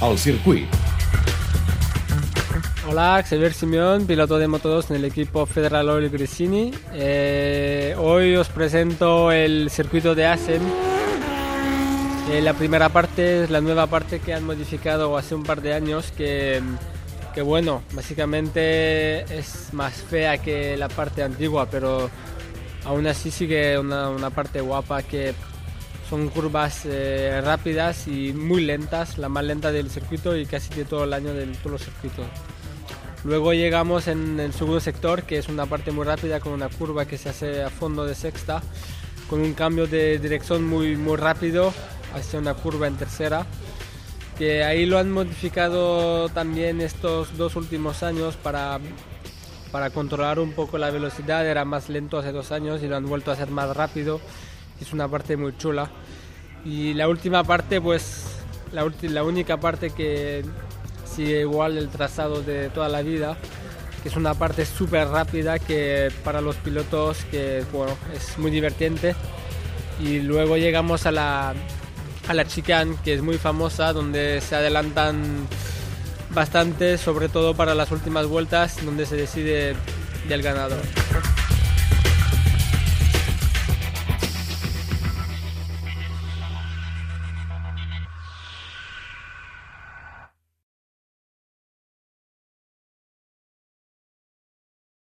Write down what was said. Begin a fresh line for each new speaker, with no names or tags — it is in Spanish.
al circuit.
Hola, Xavier Simeón, piloto de Moto2 en el equipo Federal Oil Gresini. Eh, hoy os presento el circuito de Asen. Eh, la primera parte es la nueva parte que han modificado hace un par de años que, que bueno, básicamente es más fea que la parte antigua, pero aún así sigue una, una parte guapa que son curvas eh, rápidas y muy lentas, la más lenta del circuito y casi de todo el año de todos los circuitos. Luego llegamos en el segundo sector, que es una parte muy rápida con una curva que se hace a fondo de sexta, con un cambio de dirección muy, muy rápido hacia una curva en tercera, que ahí lo han modificado también estos dos últimos años para, para controlar un poco la velocidad, era más lento hace dos años y lo han vuelto a hacer más rápido es una parte muy chula. Y la última parte, pues la, la única parte que sigue igual el trazado de toda la vida, que es una parte súper rápida que para los pilotos que bueno, es muy divertiente. Y luego llegamos a la, a la chicane, que es muy famosa, donde se adelantan bastante, sobre todo para las últimas vueltas, donde se decide del ganador.